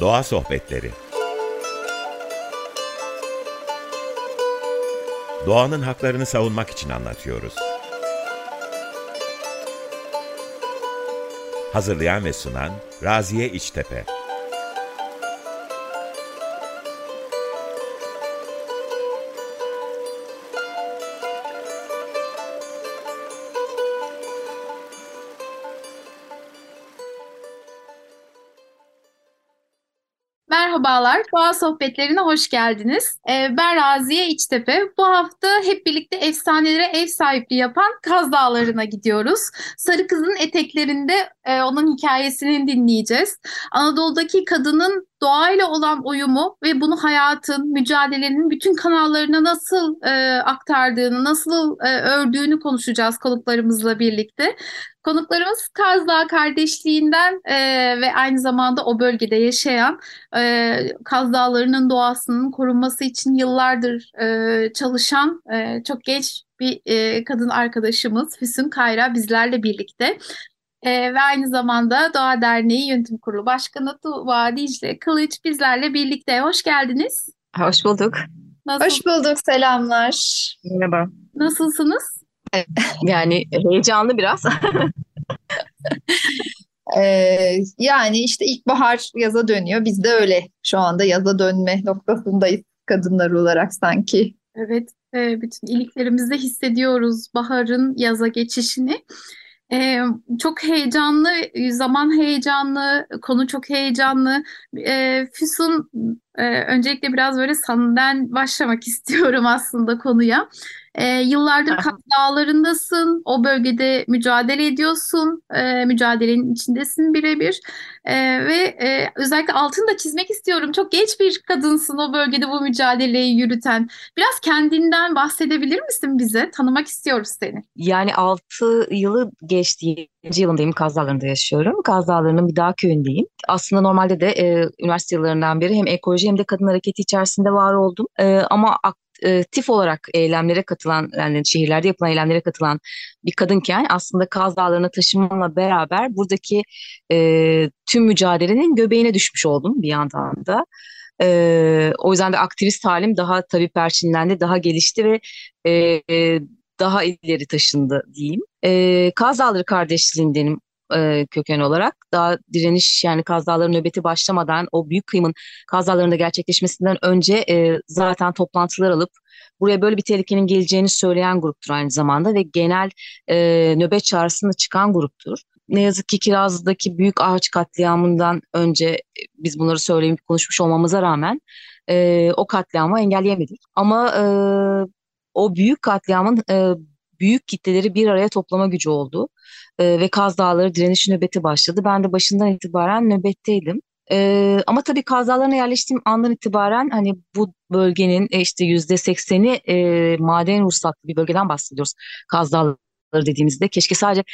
Doğa Sohbetleri Doğanın haklarını savunmak için anlatıyoruz. Hazırlayan ve sunan Raziye İçtepe Merhabalar, Doğa Sohbetlerine hoş geldiniz. Ee, ben Raziye İçtepe. Bu hafta hep birlikte efsanelere ev sahipliği yapan Kaz Dağları'na gidiyoruz. Sarı Kız'ın eteklerinde e, onun hikayesini dinleyeceğiz. Anadolu'daki kadının doğayla olan uyumu ve bunu hayatın, mücadelenin bütün kanallarına nasıl e, aktardığını, nasıl e, ördüğünü konuşacağız konuklarımızla birlikte. Konuklarımız Kaz Dağı kardeşliğinden e, ve aynı zamanda o bölgede yaşayan e, Kaz Dağları'nın doğasının korunması için yıllardır e, çalışan e, çok genç bir e, kadın arkadaşımız Füsun Kayra bizlerle birlikte. E, ve aynı zamanda Doğa Derneği Yönetim Kurulu Başkanı Tuğba Dicle Kılıç bizlerle birlikte. Hoş geldiniz. Hoş bulduk. Nasıl, Hoş bulduk, selamlar. Merhaba. nasılsınız? Yani heyecanlı biraz. Ee, yani işte ilkbahar yaza dönüyor. Biz de öyle şu anda yaza dönme noktasındayız kadınlar olarak sanki. Evet, e, bütün iliklerimizde hissediyoruz baharın yaza geçişini. E, çok heyecanlı, zaman heyecanlı, konu çok heyecanlı. E, Füsun, e, öncelikle biraz böyle senden başlamak istiyorum aslında konuya. E, yıllardır Kaz Dağları'ndasın, o bölgede mücadele ediyorsun, e, mücadelenin içindesin birebir. E, ve e, özellikle altını da çizmek istiyorum. Çok genç bir kadınsın o bölgede bu mücadeleyi yürüten. Biraz kendinden bahsedebilir misin bize? Tanımak istiyoruz seni. Yani 6 yılı geçti. 7. yılındayım. Kaz Dağları'nda yaşıyorum. Kaz Dağları'nın bir dağ köyündeyim. Aslında normalde de e, üniversite yıllarından beri hem ekoloji hem de kadın hareketi içerisinde var oldum. E, ama aktif olarak eylemlere katılan yani şehirlerde yapılan eylemlere katılan bir kadınken aslında Kaz Dağları'na taşınmamla beraber buradaki e, tüm mücadelenin göbeğine düşmüş oldum bir yandan da. E, o yüzden de aktivist halim daha tabii perçinlendi, daha gelişti ve e, daha ileri taşındı diyeyim. E, Kaz Dağları kardeşliğindenim e, köken olarak. Daha direniş yani Kaz Dağları nöbeti başlamadan o büyük kıyımın Kaz Dağları'nda gerçekleşmesinden önce e, zaten toplantılar alıp buraya böyle bir tehlikenin geleceğini söyleyen gruptur aynı zamanda ve genel e, nöbet çağrısında çıkan gruptur. Ne yazık ki Kirazlı'daki büyük ağaç katliamından önce biz bunları söyleyip konuşmuş olmamıza rağmen e, o katliamı engelleyemedik. Ama e, o büyük katliamın e, büyük kitleleri bir araya toplama gücü oldu. E, ve Kaz Dağları direniş nöbeti başladı. Ben de başından itibaren nöbetteydim. E, ama tabii Kaz Dağları'na yerleştiğim andan itibaren hani bu bölgenin e, işte yüzde sekseni maden ruhsatlı bir bölgeden bahsediyoruz. Kaz Dağları dediğimizde keşke sadece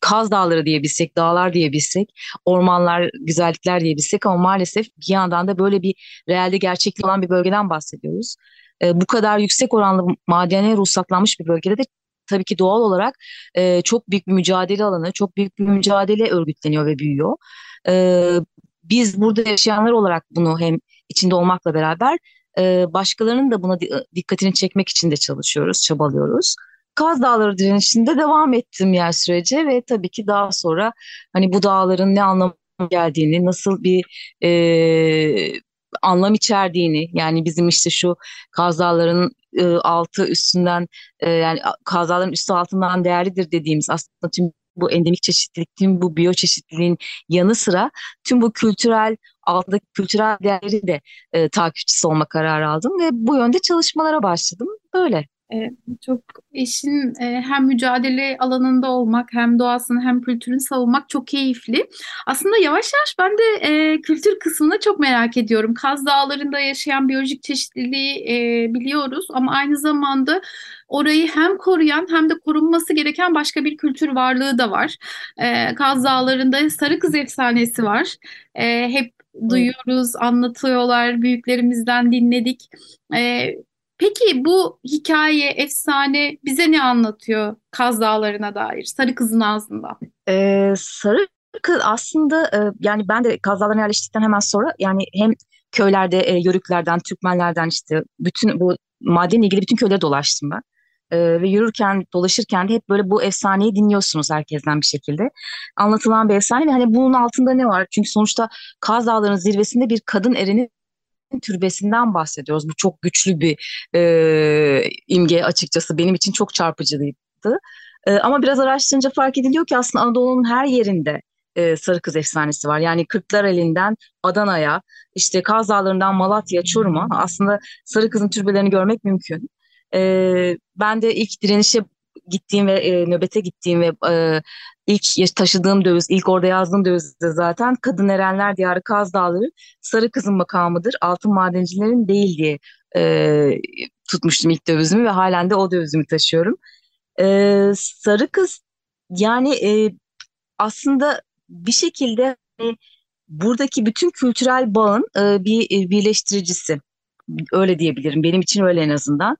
Kaz Dağları diyebilsek, dağlar diyebilsek, ormanlar, güzellikler diyebilsek ama maalesef bir yandan da böyle bir realde gerçekliği olan bir bölgeden bahsediyoruz. E, bu kadar yüksek oranlı madene ruhsatlanmış bir bölgede de tabii ki doğal olarak e, çok büyük bir mücadele alanı, çok büyük bir mücadele örgütleniyor ve büyüyor. E, biz burada yaşayanlar olarak bunu hem içinde olmakla beraber e, başkalarının da buna dikkatini çekmek için de çalışıyoruz, çabalıyoruz. Kaz Dağları direnişinde devam ettim yer sürece ve tabii ki daha sonra hani bu dağların ne anlamı geldiğini, nasıl bir e, anlam içerdiğini yani bizim işte şu Kaz Dağları'nın e, altı üstünden e, yani Kaz Dağları'nın üstü altından değerlidir dediğimiz aslında tüm bu endemik çeşitlilik, tüm bu biyoçeşitliliğin yanı sıra tüm bu kültürel altındaki kültürel değerleri de e, takipçisi olma kararı aldım ve bu yönde çalışmalara başladım. Böyle. E, çok işin e, hem mücadele alanında olmak hem doğasını hem kültürünü savunmak çok keyifli. Aslında yavaş yavaş ben de e, kültür kısmını çok merak ediyorum. Kaz Dağları'nda yaşayan biyolojik çeşitliliği e, biliyoruz ama aynı zamanda orayı hem koruyan hem de korunması gereken başka bir kültür varlığı da var. E, Kaz Dağları'nda Sarı Kız efsanesi var. E, hep duyuyoruz, anlatıyorlar, büyüklerimizden dinledik. E, Peki bu hikaye, efsane bize ne anlatıyor Kaz Dağları'na dair? Sarı Kız'ın ağzından. Ee, Sarı kız aslında e, yani ben de Kaz Dağları'na yerleştikten hemen sonra yani hem köylerde e, Yörüklerden, Türkmenlerden işte bütün bu madenle ilgili bütün köyleri dolaştım ben. E, ve yürürken, dolaşırken de hep böyle bu efsaneyi dinliyorsunuz herkesten bir şekilde. Anlatılan bir efsane ve hani bunun altında ne var? Çünkü sonuçta Kaz Dağları'nın zirvesinde bir kadın erinin türbesinden bahsediyoruz. Bu çok güçlü bir e, imge açıkçası benim için çok çarpıcıydı. E, ama biraz araştırınca fark ediliyor ki aslında Anadolu'nun her yerinde e, Sarı Kız efsanesi var. Yani Kırklareli'nden Adana'ya, işte Kaz Dağları'ndan Malatya, Çorum'a aslında Sarı Kız'ın türbelerini görmek mümkün. E, ben de ilk direnişe gittiğim ve e, nöbete gittiğim ve e, ilk taşıdığım döviz, ilk orada yazdığım döviz de zaten Kadın Erenler Diyarı Kaz Dağları Sarı Kız'ın makamıdır, altın madencilerin değil diye e, tutmuştum ilk dövizimi ve halen de o dövizimi taşıyorum. E, Sarı Kız yani e, aslında bir şekilde hani, buradaki bütün kültürel bağın e, bir e, birleştiricisi. Öyle diyebilirim. Benim için öyle en azından.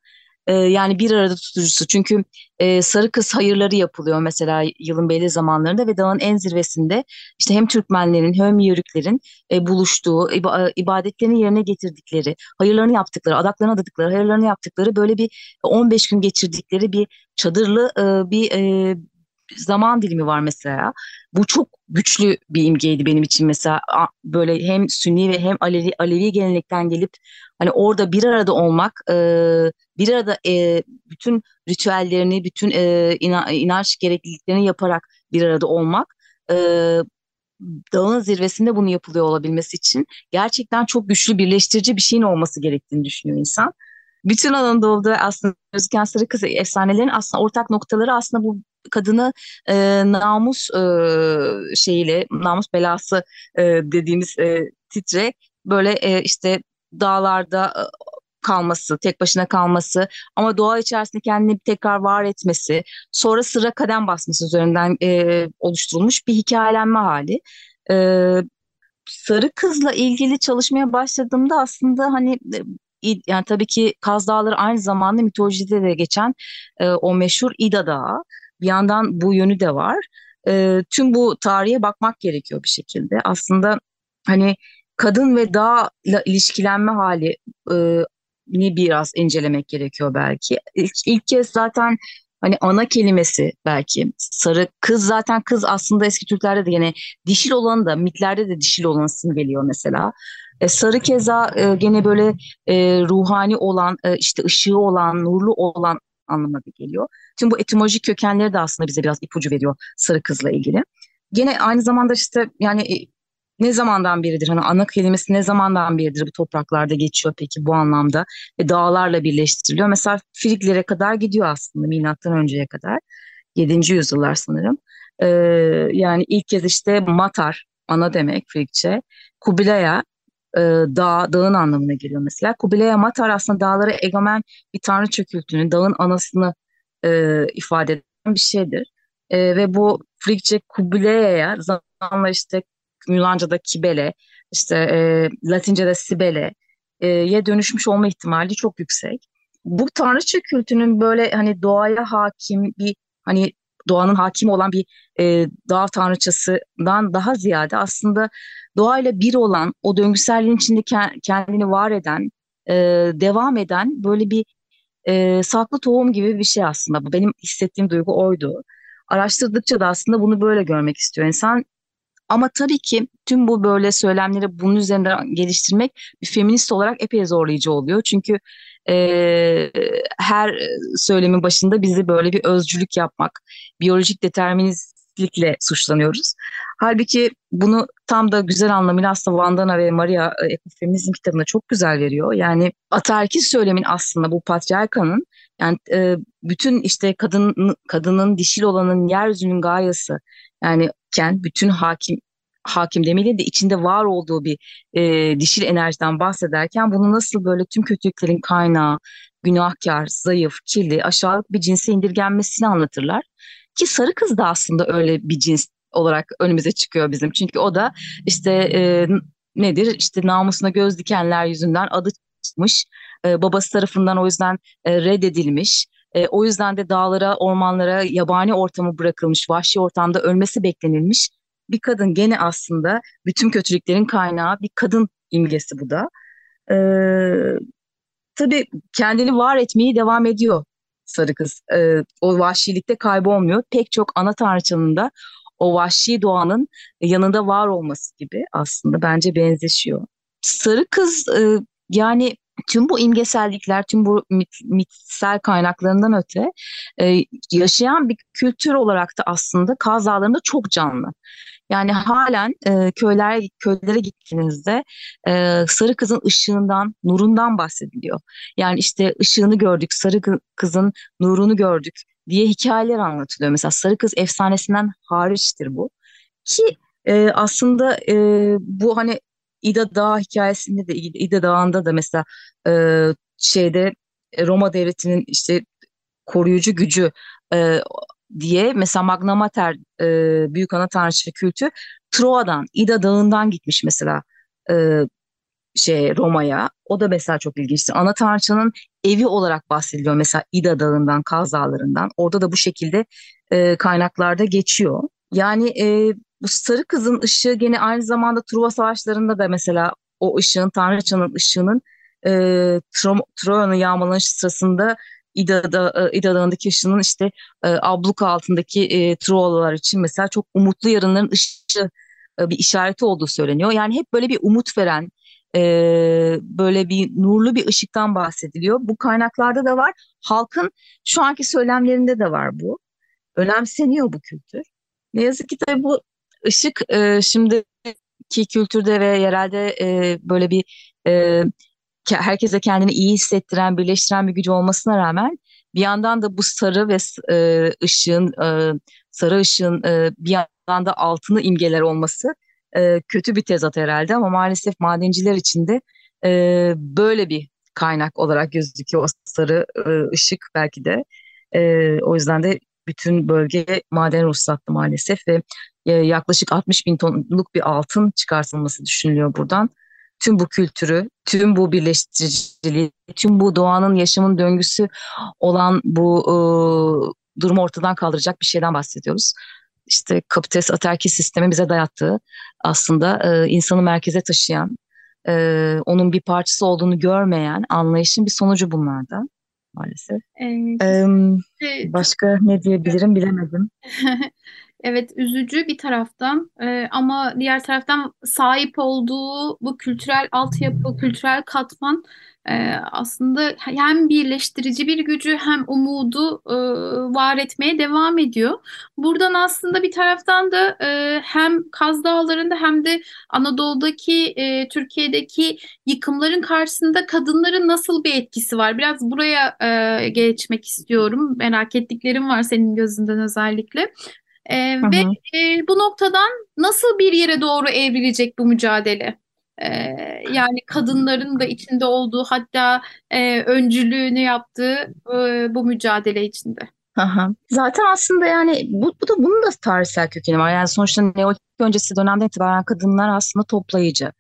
E, yani bir arada tutucusu. Çünkü e, Sarı Kız hayırları yapılıyor mesela yılın belli zamanlarında ve dağın en zirvesinde işte hem Türkmenlerin hem Yörüklerin e, buluştuğu, iba, ibadetlerini yerine getirdikleri, hayırlarını yaptıkları, adaklarını adadıkları, hayırlarını yaptıkları böyle bir 15 gün geçirdikleri bir çadırlı e, bir e, zaman dilimi var mesela. Bu çok güçlü bir imgeydi benim için mesela böyle hem Sünni ve hem Alevi, Alevi gelenekten gelip hani orada bir arada olmak, e, bir arada e, bütün ritüellerini, bütün e, inanç gerekliliklerini yaparak bir arada olmak e, dağın zirvesinde bunu yapılıyor olabilmesi için gerçekten çok güçlü birleştirici bir şeyin olması gerektiğini düşünüyor insan. Bütün Anadolu'da aslında gözüken sarı kız efsanelerin aslında ortak noktaları aslında bu kadını e, namus e, şeyiyle namus belası e, dediğimiz e, titre böyle e, işte dağlarda e, kalması, tek başına kalması ama doğa içerisinde kendini tekrar var etmesi, sonra sıra kadem basması üzerinden e, oluşturulmuş bir hikayelenme hali. E, Sarı Kız'la ilgili çalışmaya başladığımda aslında hani yani tabii ki Kaz Dağları aynı zamanda mitolojide de geçen e, o meşhur İda Dağı. Bir yandan bu yönü de var. E, tüm bu tarihe bakmak gerekiyor bir şekilde. Aslında hani kadın ve dağla ilişkilenme hali e, ni biraz incelemek gerekiyor belki. İlk, ilk kez zaten hani ana kelimesi belki sarı kız zaten kız aslında eski Türklerde de yine dişil olanı da mitlerde de dişil olanı simgeliyor mesela. E, sarı keza e, gene böyle e, ruhani olan, e, işte ışığı olan, nurlu olan anlamına geliyor. Tüm bu etimolojik kökenleri de aslında bize biraz ipucu veriyor sarı kızla ilgili. Gene aynı zamanda işte yani ne zamandan beridir hani ana kelimesi ne zamandan beridir bu topraklarda geçiyor peki bu anlamda ve dağlarla birleştiriliyor. Mesela Friglere kadar gidiyor aslında milattan önceye kadar. 7. yüzyıllar sanırım. Ee, yani ilk kez işte Matar ana demek Frigçe. Kubilay'a e, dağ, dağın anlamına geliyor mesela. Kubilay Matar aslında dağlara egemen bir tanrı kültünü, dağın anasını e, ifade eden bir şeydir. E, ve bu Frigçe Kubilay'a zamanla işte Yunanca'da Kibele, işte e, Latince'de Sibele ye dönüşmüş olma ihtimali çok yüksek. Bu tanrıça kültünün böyle hani doğaya hakim bir hani doğanın hakim olan bir e, dağ tanrıçasından daha ziyade aslında doğayla bir olan, o döngüselliğin içinde kendini var eden, e, devam eden böyle bir e, saklı tohum gibi bir şey aslında bu. Benim hissettiğim duygu oydu. Araştırdıkça da aslında bunu böyle görmek istiyor insan. Ama tabii ki tüm bu böyle söylemleri bunun üzerinde geliştirmek bir feminist olarak epey zorlayıcı oluyor. Çünkü e, her söylemin başında bizi böyle bir özcülük yapmak, biyolojik deterministlikle suçlanıyoruz. Halbuki bunu tam da güzel anlamıyla aslında Vandana ve Maria e, Ekofeminizm kitabında çok güzel veriyor. Yani ataerkil söylemin aslında bu patriarkanın yani e, bütün işte kadın kadının dişil olanın yeryüzünün gayesi yani ken bütün hakim hakim demeyelim de içinde var olduğu bir e, dişil enerjiden bahsederken bunu nasıl böyle tüm kötülüklerin kaynağı, günahkar, zayıf, kirli, aşağılık bir cinse indirgenmesini anlatırlar. Ki sarı kız da aslında öyle bir cins olarak önümüze çıkıyor bizim. Çünkü o da işte e, nedir işte namusuna göz dikenler yüzünden adı çıkmış. E, babası tarafından o yüzden e, reddedilmiş. E, o yüzden de dağlara, ormanlara, yabani ortamı bırakılmış, vahşi ortamda ölmesi beklenilmiş bir kadın gene aslında bütün kötülüklerin kaynağı bir kadın imgesi bu da. Ee, tabii kendini var etmeyi devam ediyor sarı kız. Ee, o vahşilikte kaybolmuyor. Pek çok ana tanrıçanın da o vahşi doğanın yanında var olması gibi aslında bence benzeşiyor. Sarı kız e, yani tüm bu imgesellikler, tüm bu mit, mitsel kaynaklarından öte e, yaşayan bir kültür olarak da aslında Kaz Dağları'nda çok canlı. Yani halen e, köyler köylere gittiğinizde e, sarı kızın ışığından, nurundan bahsediliyor. Yani işte ışığını gördük, sarı kızın nurunu gördük diye hikayeler anlatılıyor. Mesela sarı kız efsanesinden hariçtir bu. Ki e, aslında e, bu hani İda Dağı hikayesinde de İda Dağı'nda da mesela e, şeyde Roma devletinin işte koruyucu gücü e, diye mesela Magna Mater e, Büyük Ana Tanrıçı kültü Troa'dan, İda Dağı'ndan gitmiş mesela e, şey Roma'ya. O da mesela çok ilginçti. Ana Tanrıçanın evi olarak bahsediliyor mesela İda Dağı'ndan, Kaz Dağları'ndan. Orada da bu şekilde e, kaynaklarda geçiyor. Yani e, bu sarı kızın ışığı gene aynı zamanda Truva Savaşları'nda da mesela o ışığın, Tanrıçanın ışığının e, Troya'nın yağmalanışı sırasında İda'da, e, İda Dağı'ndaki ışığının işte e, abluka altındaki e, Truvalılar için mesela çok umutlu yarınların ışığı e, bir işareti olduğu söyleniyor. Yani hep böyle bir umut veren, e, böyle bir nurlu bir ışıktan bahsediliyor. Bu kaynaklarda da var. Halkın şu anki söylemlerinde de var bu. Önemseniyor bu kültür. Ne yazık ki tabii bu ışık e, şimdiki kültürde ve yerelde e, böyle bir e, herkese kendini iyi hissettiren, birleştiren bir gücü olmasına rağmen bir yandan da bu sarı ve e, ışığın, e, sarı ışığın e, bir yandan da altını imgeler olması e, kötü bir tezat herhalde ama maalesef madenciler için de e, böyle bir kaynak olarak gözüküyor o sarı e, ışık belki de. E, o yüzden de bütün bölge maden ruhsatlı maalesef ve yaklaşık 60 bin tonluk bir altın çıkartılması düşünülüyor buradan. Tüm bu kültürü, tüm bu birleştiriciliği, tüm bu doğanın yaşamın döngüsü olan bu e, durumu ortadan kaldıracak bir şeyden bahsediyoruz. İşte kapitalist aterki sistemi bize dayattığı aslında e, insanı merkeze taşıyan, e, onun bir parçası olduğunu görmeyen anlayışın bir sonucu bunlardan maalesef. Ee, başka ne diyebilirim bilemedim. Evet, üzücü bir taraftan e, ama diğer taraftan sahip olduğu bu kültürel altyapı, kültürel katman e, aslında hem birleştirici bir gücü hem umudu e, var etmeye devam ediyor. Buradan aslında bir taraftan da e, hem Kaz Dağları'nda hem de Anadolu'daki, e, Türkiye'deki yıkımların karşısında kadınların nasıl bir etkisi var? Biraz buraya e, geçmek istiyorum. Merak ettiklerim var senin gözünden özellikle. E, hı hı. Ve e, bu noktadan nasıl bir yere doğru evrilecek bu mücadele? E, yani kadınların da içinde olduğu hatta e, öncülüğünü yaptığı e, bu mücadele içinde. Aha. Zaten aslında yani bu, bu da bunun da tarihsel kökeni var. Yani sonuçta Neolitik öncesi dönemden itibaren kadınlar aslında toplayıcı.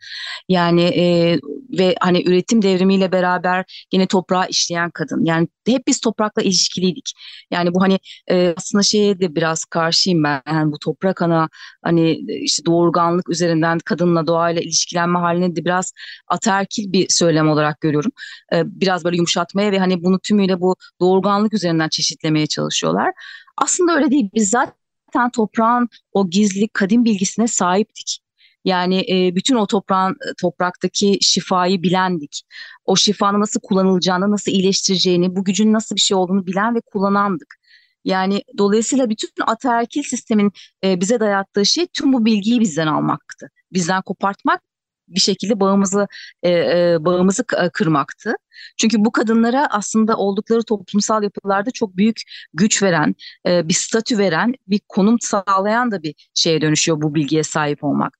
Yani e, ve hani üretim devrimiyle beraber yine toprağı işleyen kadın. Yani hep biz toprakla ilişkiliydik. Yani bu hani e, aslında şeye de biraz karşıyım ben. Yani bu toprak ana hani işte doğurganlık üzerinden kadınla doğayla ilişkilenme halini de biraz ataerkil bir söylem olarak görüyorum. E, biraz böyle yumuşatmaya ve hani bunu tümüyle bu doğurganlık üzerinden çeşitlemeye çalışıyorlar. Aslında öyle değil. Biz zaten zaten toprağın o gizli kadim bilgisine sahiptik. Yani e, bütün o toprağın e, topraktaki şifayı bilendik. O şifanın nasıl kullanılacağını, nasıl iyileştireceğini, bu gücün nasıl bir şey olduğunu bilen ve kullanandık. Yani dolayısıyla bütün ataerkil sistemin e, bize dayattığı şey tüm bu bilgiyi bizden almaktı. Bizden kopartmak bir şekilde bağımızı e, e, bağımızı e, kırmaktı. Çünkü bu kadınlara aslında oldukları toplumsal yapılarda çok büyük güç veren, e, bir statü veren, bir konum sağlayan da bir şeye dönüşüyor bu bilgiye sahip olmak.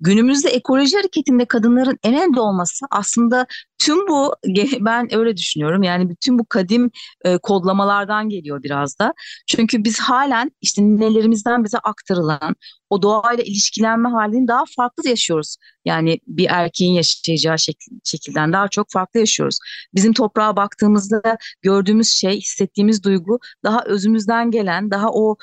Günümüzde ekoloji hareketinde kadınların en önde olması aslında tüm bu ben öyle düşünüyorum yani bütün bu kadim e, kodlamalardan geliyor biraz da. Çünkü biz halen işte nelerimizden bize aktarılan o doğayla ilişkilenme halini daha farklı yaşıyoruz. Yani bir erkeğin yaşayacağı şekil, şekilden daha çok farklı yaşıyoruz. Bizim toprağa baktığımızda gördüğümüz şey, hissettiğimiz duygu daha özümüzden gelen, daha o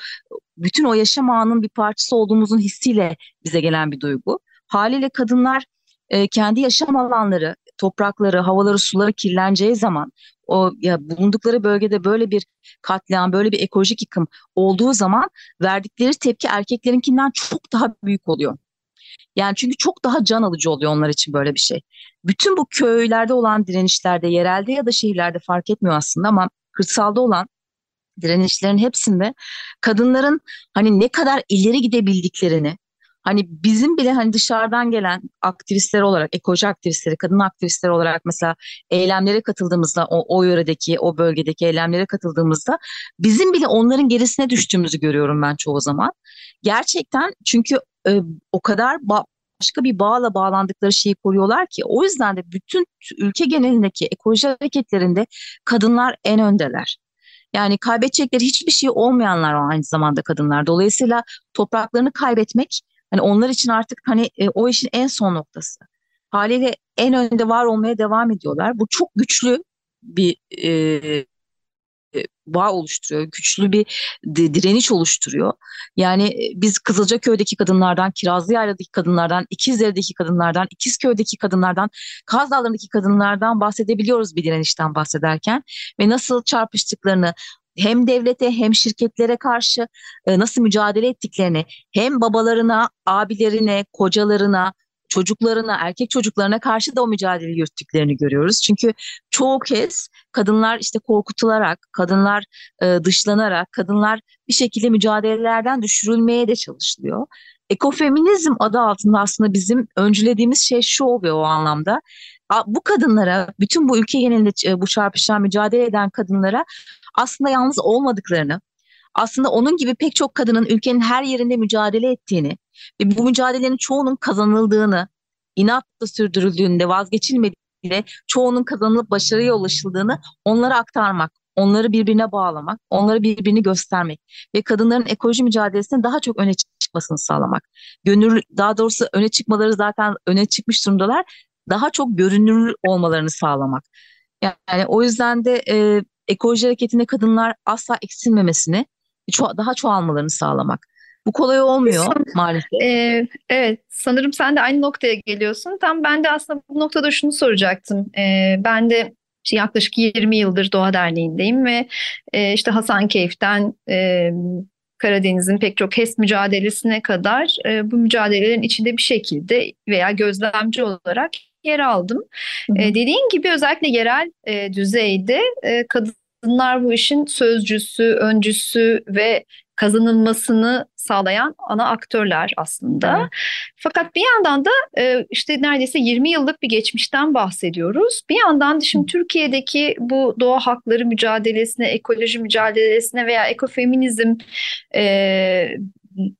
bütün o yaşam anının bir parçası olduğumuzun hissiyle bize gelen bir duygu. Haliyle kadınlar e, kendi yaşam alanları, toprakları, havaları, suları kirleneceği zaman o ya bulundukları bölgede böyle bir katliam, böyle bir ekolojik yıkım olduğu zaman verdikleri tepki erkeklerinkinden çok daha büyük oluyor. Yani çünkü çok daha can alıcı oluyor onlar için böyle bir şey. Bütün bu köylerde olan direnişlerde, yerelde ya da şehirlerde fark etmiyor aslında ama kırsalda olan direnişlerin hepsinde kadınların hani ne kadar ileri gidebildiklerini, hani bizim bile hani dışarıdan gelen aktivistler olarak, ekoloji aktivistleri, kadın aktivistler olarak mesela eylemlere katıldığımızda, o, o yöredeki, o bölgedeki eylemlere katıldığımızda bizim bile onların gerisine düştüğümüzü görüyorum ben çoğu zaman. Gerçekten çünkü e, o kadar ba- başka bir bağla bağlandıkları şeyi koruyorlar ki o yüzden de bütün ülke genelindeki ekoloji hareketlerinde kadınlar en öndeler. Yani kaybedecekleri hiçbir şey olmayanlar o aynı zamanda kadınlar. Dolayısıyla topraklarını kaybetmek hani onlar için artık hani e, o işin en son noktası. Haliyle en önde var olmaya devam ediyorlar. Bu çok güçlü bir e, bağ oluşturuyor. Güçlü bir direniş oluşturuyor. Yani e, biz Kızılcaköy'deki kadınlardan, Kirazlıyayla'daki kadınlardan, İkizdere'deki kadınlardan, İkizköy'deki kadınlardan, Kaz Dağları'ndaki kadınlardan bahsedebiliyoruz bir direnişten bahsederken ve nasıl çarpıştıklarını, hem devlete hem şirketlere karşı e, nasıl mücadele ettiklerini hem babalarına, abilerine, kocalarına, çocuklarına, erkek çocuklarına karşı da o mücadele yürüttüklerini görüyoruz. Çünkü çoğu kez kadınlar işte korkutularak, kadınlar e, dışlanarak, kadınlar bir şekilde mücadelelerden düşürülmeye de çalışılıyor. Ekofeminizm adı altında aslında bizim öncülediğimiz şey şu oluyor o anlamda. Bu kadınlara, bütün bu ülke genelinde e, bu çarpışan, mücadele eden kadınlara aslında yalnız olmadıklarını, aslında onun gibi pek çok kadının ülkenin her yerinde mücadele ettiğini ve bu mücadelenin çoğunun kazanıldığını, inatla sürdürüldüğünde vazgeçilmediğinde çoğunun kazanılıp başarıya ulaşıldığını onlara aktarmak, onları birbirine bağlamak, onları birbirini göstermek ve kadınların ekoloji mücadelesine daha çok öne çıkmasını sağlamak. Gönül, daha doğrusu öne çıkmaları zaten öne çıkmış durumdalar. Daha çok görünür olmalarını sağlamak. Yani o yüzden de e, ekoloji hareketinde kadınlar asla eksilmemesini, ço- daha çoğalmalarını sağlamak. Bu kolay olmuyor maalesef. E, evet, sanırım sen de aynı noktaya geliyorsun. Tam ben de aslında bu noktada şunu soracaktım. E, ben de işte yaklaşık 20 yıldır Doğa Derneği'ndeyim ve e, işte Hasankeyf'ten e, Karadeniz'in pek çok HES mücadelesine kadar e, bu mücadelelerin içinde bir şekilde veya gözlemci olarak yer aldım. Hı hı. E, dediğin gibi özellikle yerel e, düzeyde e, kadınlar bu işin sözcüsü, öncüsü ve kazanılmasını sağlayan ana aktörler aslında. Evet. Fakat bir yandan da e, işte neredeyse 20 yıllık bir geçmişten bahsediyoruz. Bir yandan da şimdi Türkiye'deki bu doğa hakları mücadelesine, ekoloji mücadelesine veya ekofeminizm e,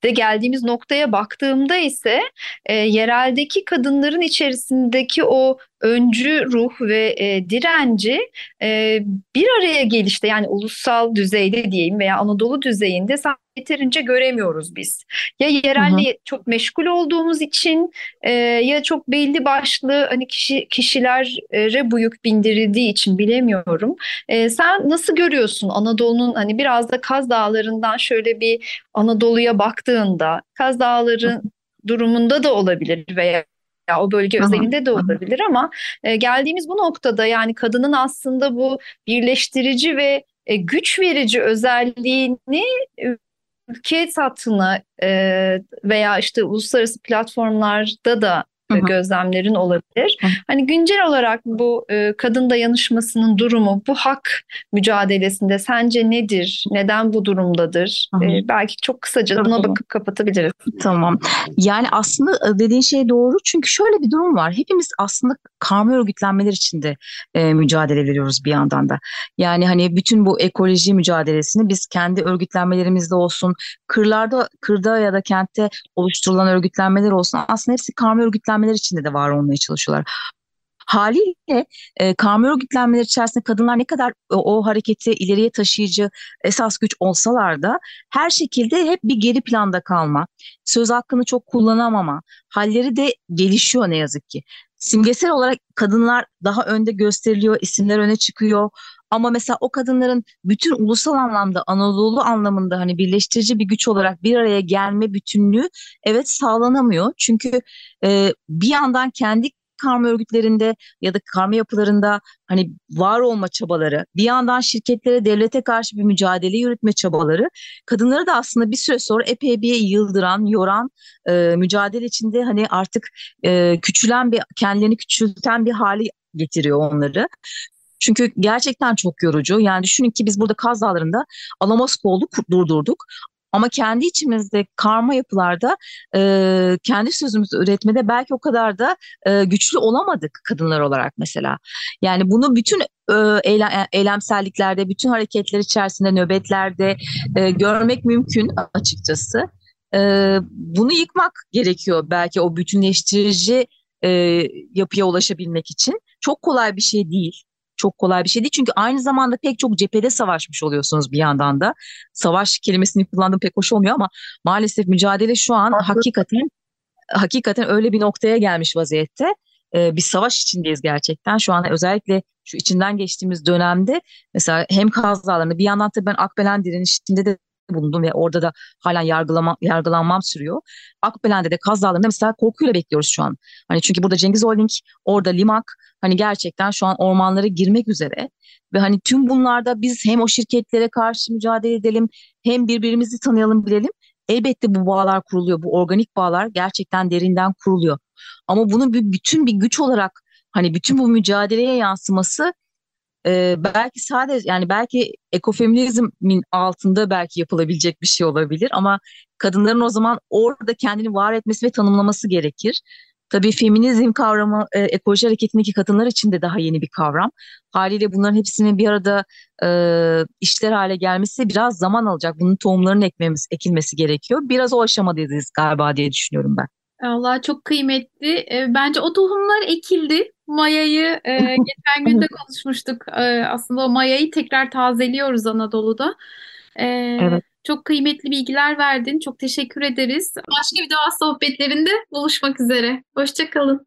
de geldiğimiz noktaya baktığımda ise e, yereldeki kadınların içerisindeki o öncü ruh ve e, direnci e, bir araya gelişte yani ulusal düzeyde diyeyim veya Anadolu düzeyinde yeterince göremiyoruz biz. Ya yerelle hı hı. çok meşgul olduğumuz için e, ya çok belli başlı hani kişi kişilere bu yük bindirildiği için bilemiyorum. E, sen nasıl görüyorsun Anadolu'nun hani biraz da Kaz Dağları'ndan şöyle bir Anadolu'ya baktığında Kaz Dağları durumunda da olabilir veya ya o bölge Aha. özelinde de olabilir ama e, geldiğimiz bu noktada yani kadının aslında bu birleştirici ve e, güç verici özelliğini ülke satına e, veya işte uluslararası platformlarda da Hı hı. gözlemlerin olabilir. Hı. Hani güncel olarak bu e, kadın dayanışmasının durumu, bu hak mücadelesinde sence nedir? Neden bu durumdadır? E, belki çok kısaca Tabii. buna bakıp kapatabiliriz. Tamam. Yani aslında e, dediğin şey doğru. Çünkü şöyle bir durum var. Hepimiz aslında karma örgütlenmeler içinde e, mücadele veriyoruz bir yandan da. Yani hani bütün bu ekoloji mücadelesini biz kendi örgütlenmelerimizde olsun, kırlarda, kırda ya da kentte oluşturulan örgütlenmeler olsun aslında hepsi karma örgütlenmeler örgütlenmeler içinde de var olmaya çalışıyorlar. Haliyle e, karma örgütlenmeler içerisinde kadınlar ne kadar o, o hareketi ileriye taşıyıcı esas güç olsalar da her şekilde hep bir geri planda kalma, söz hakkını çok kullanamama halleri de gelişiyor ne yazık ki. Simgesel olarak kadınlar daha önde gösteriliyor, isimler öne çıkıyor. Ama mesela o kadınların bütün ulusal anlamda, Anadolu anlamında hani birleştirici bir güç olarak bir araya gelme bütünlüğü evet sağlanamıyor. Çünkü e, bir yandan kendi karma örgütlerinde ya da karma yapılarında hani var olma çabaları, bir yandan şirketlere, devlete karşı bir mücadele yürütme çabaları, kadınları da aslında bir süre sonra epey bir yıldıran, yoran, e, mücadele içinde hani artık e, küçülen bir, kendilerini küçülten bir hali getiriyor onları. Çünkü gerçekten çok yorucu. Yani düşünün ki biz burada Kaz Dağları'nda Alamos Gold'u durdurduk. Ama kendi içimizde karma yapılarda e, kendi sözümüzü üretmede belki o kadar da e, güçlü olamadık kadınlar olarak mesela. Yani bunu bütün e, eylem, eylemselliklerde, bütün hareketler içerisinde, nöbetlerde e, görmek mümkün açıkçası. E, bunu yıkmak gerekiyor belki o bütünleştirici e, yapıya ulaşabilmek için. Çok kolay bir şey değil çok kolay bir şey değil. Çünkü aynı zamanda pek çok cephede savaşmış oluyorsunuz bir yandan da. Savaş kelimesini kullandığım pek hoş olmuyor ama maalesef mücadele şu an Haklı. hakikaten hakikaten öyle bir noktaya gelmiş vaziyette. Ee, bir savaş içindeyiz gerçekten. Şu an özellikle şu içinden geçtiğimiz dönemde mesela hem Kaz Dağları'nda bir yandan tabii ben Akbelen direnişinde de bulundum ve orada da hala yargılama, yargılanmam sürüyor. Akbelen'de de Kaz Dağları'nda mesela korkuyla bekliyoruz şu an. Hani çünkü burada Cengiz Holding, orada Limak hani gerçekten şu an ormanlara girmek üzere ve hani tüm bunlarda biz hem o şirketlere karşı mücadele edelim hem birbirimizi tanıyalım bilelim. Elbette bu bağlar kuruluyor. Bu organik bağlar gerçekten derinden kuruluyor. Ama bunun bir bütün bir güç olarak hani bütün bu mücadeleye yansıması e, belki sadece yani belki ekofeminizmin altında belki yapılabilecek bir şey olabilir ama kadınların o zaman orada kendini var etmesi ve tanımlaması gerekir. Tabii feminizm kavramı e, ekoloji hareketindeki kadınlar için de daha yeni bir kavram. Haliyle bunların hepsinin bir arada e, işler hale gelmesi biraz zaman alacak. Bunun tohumlarının ekmemiz, ekilmesi gerekiyor. Biraz o aşamadayız galiba diye düşünüyorum ben. Allah çok kıymetli. E, bence o tohumlar ekildi. Mayayı e, geçen gün de konuşmuştuk. E, aslında o mayayı tekrar tazeliyoruz Anadolu'da. E, evet. Çok kıymetli bilgiler verdin. Çok teşekkür ederiz. Başka bir doğa sohbetlerinde buluşmak üzere. Hoşçakalın.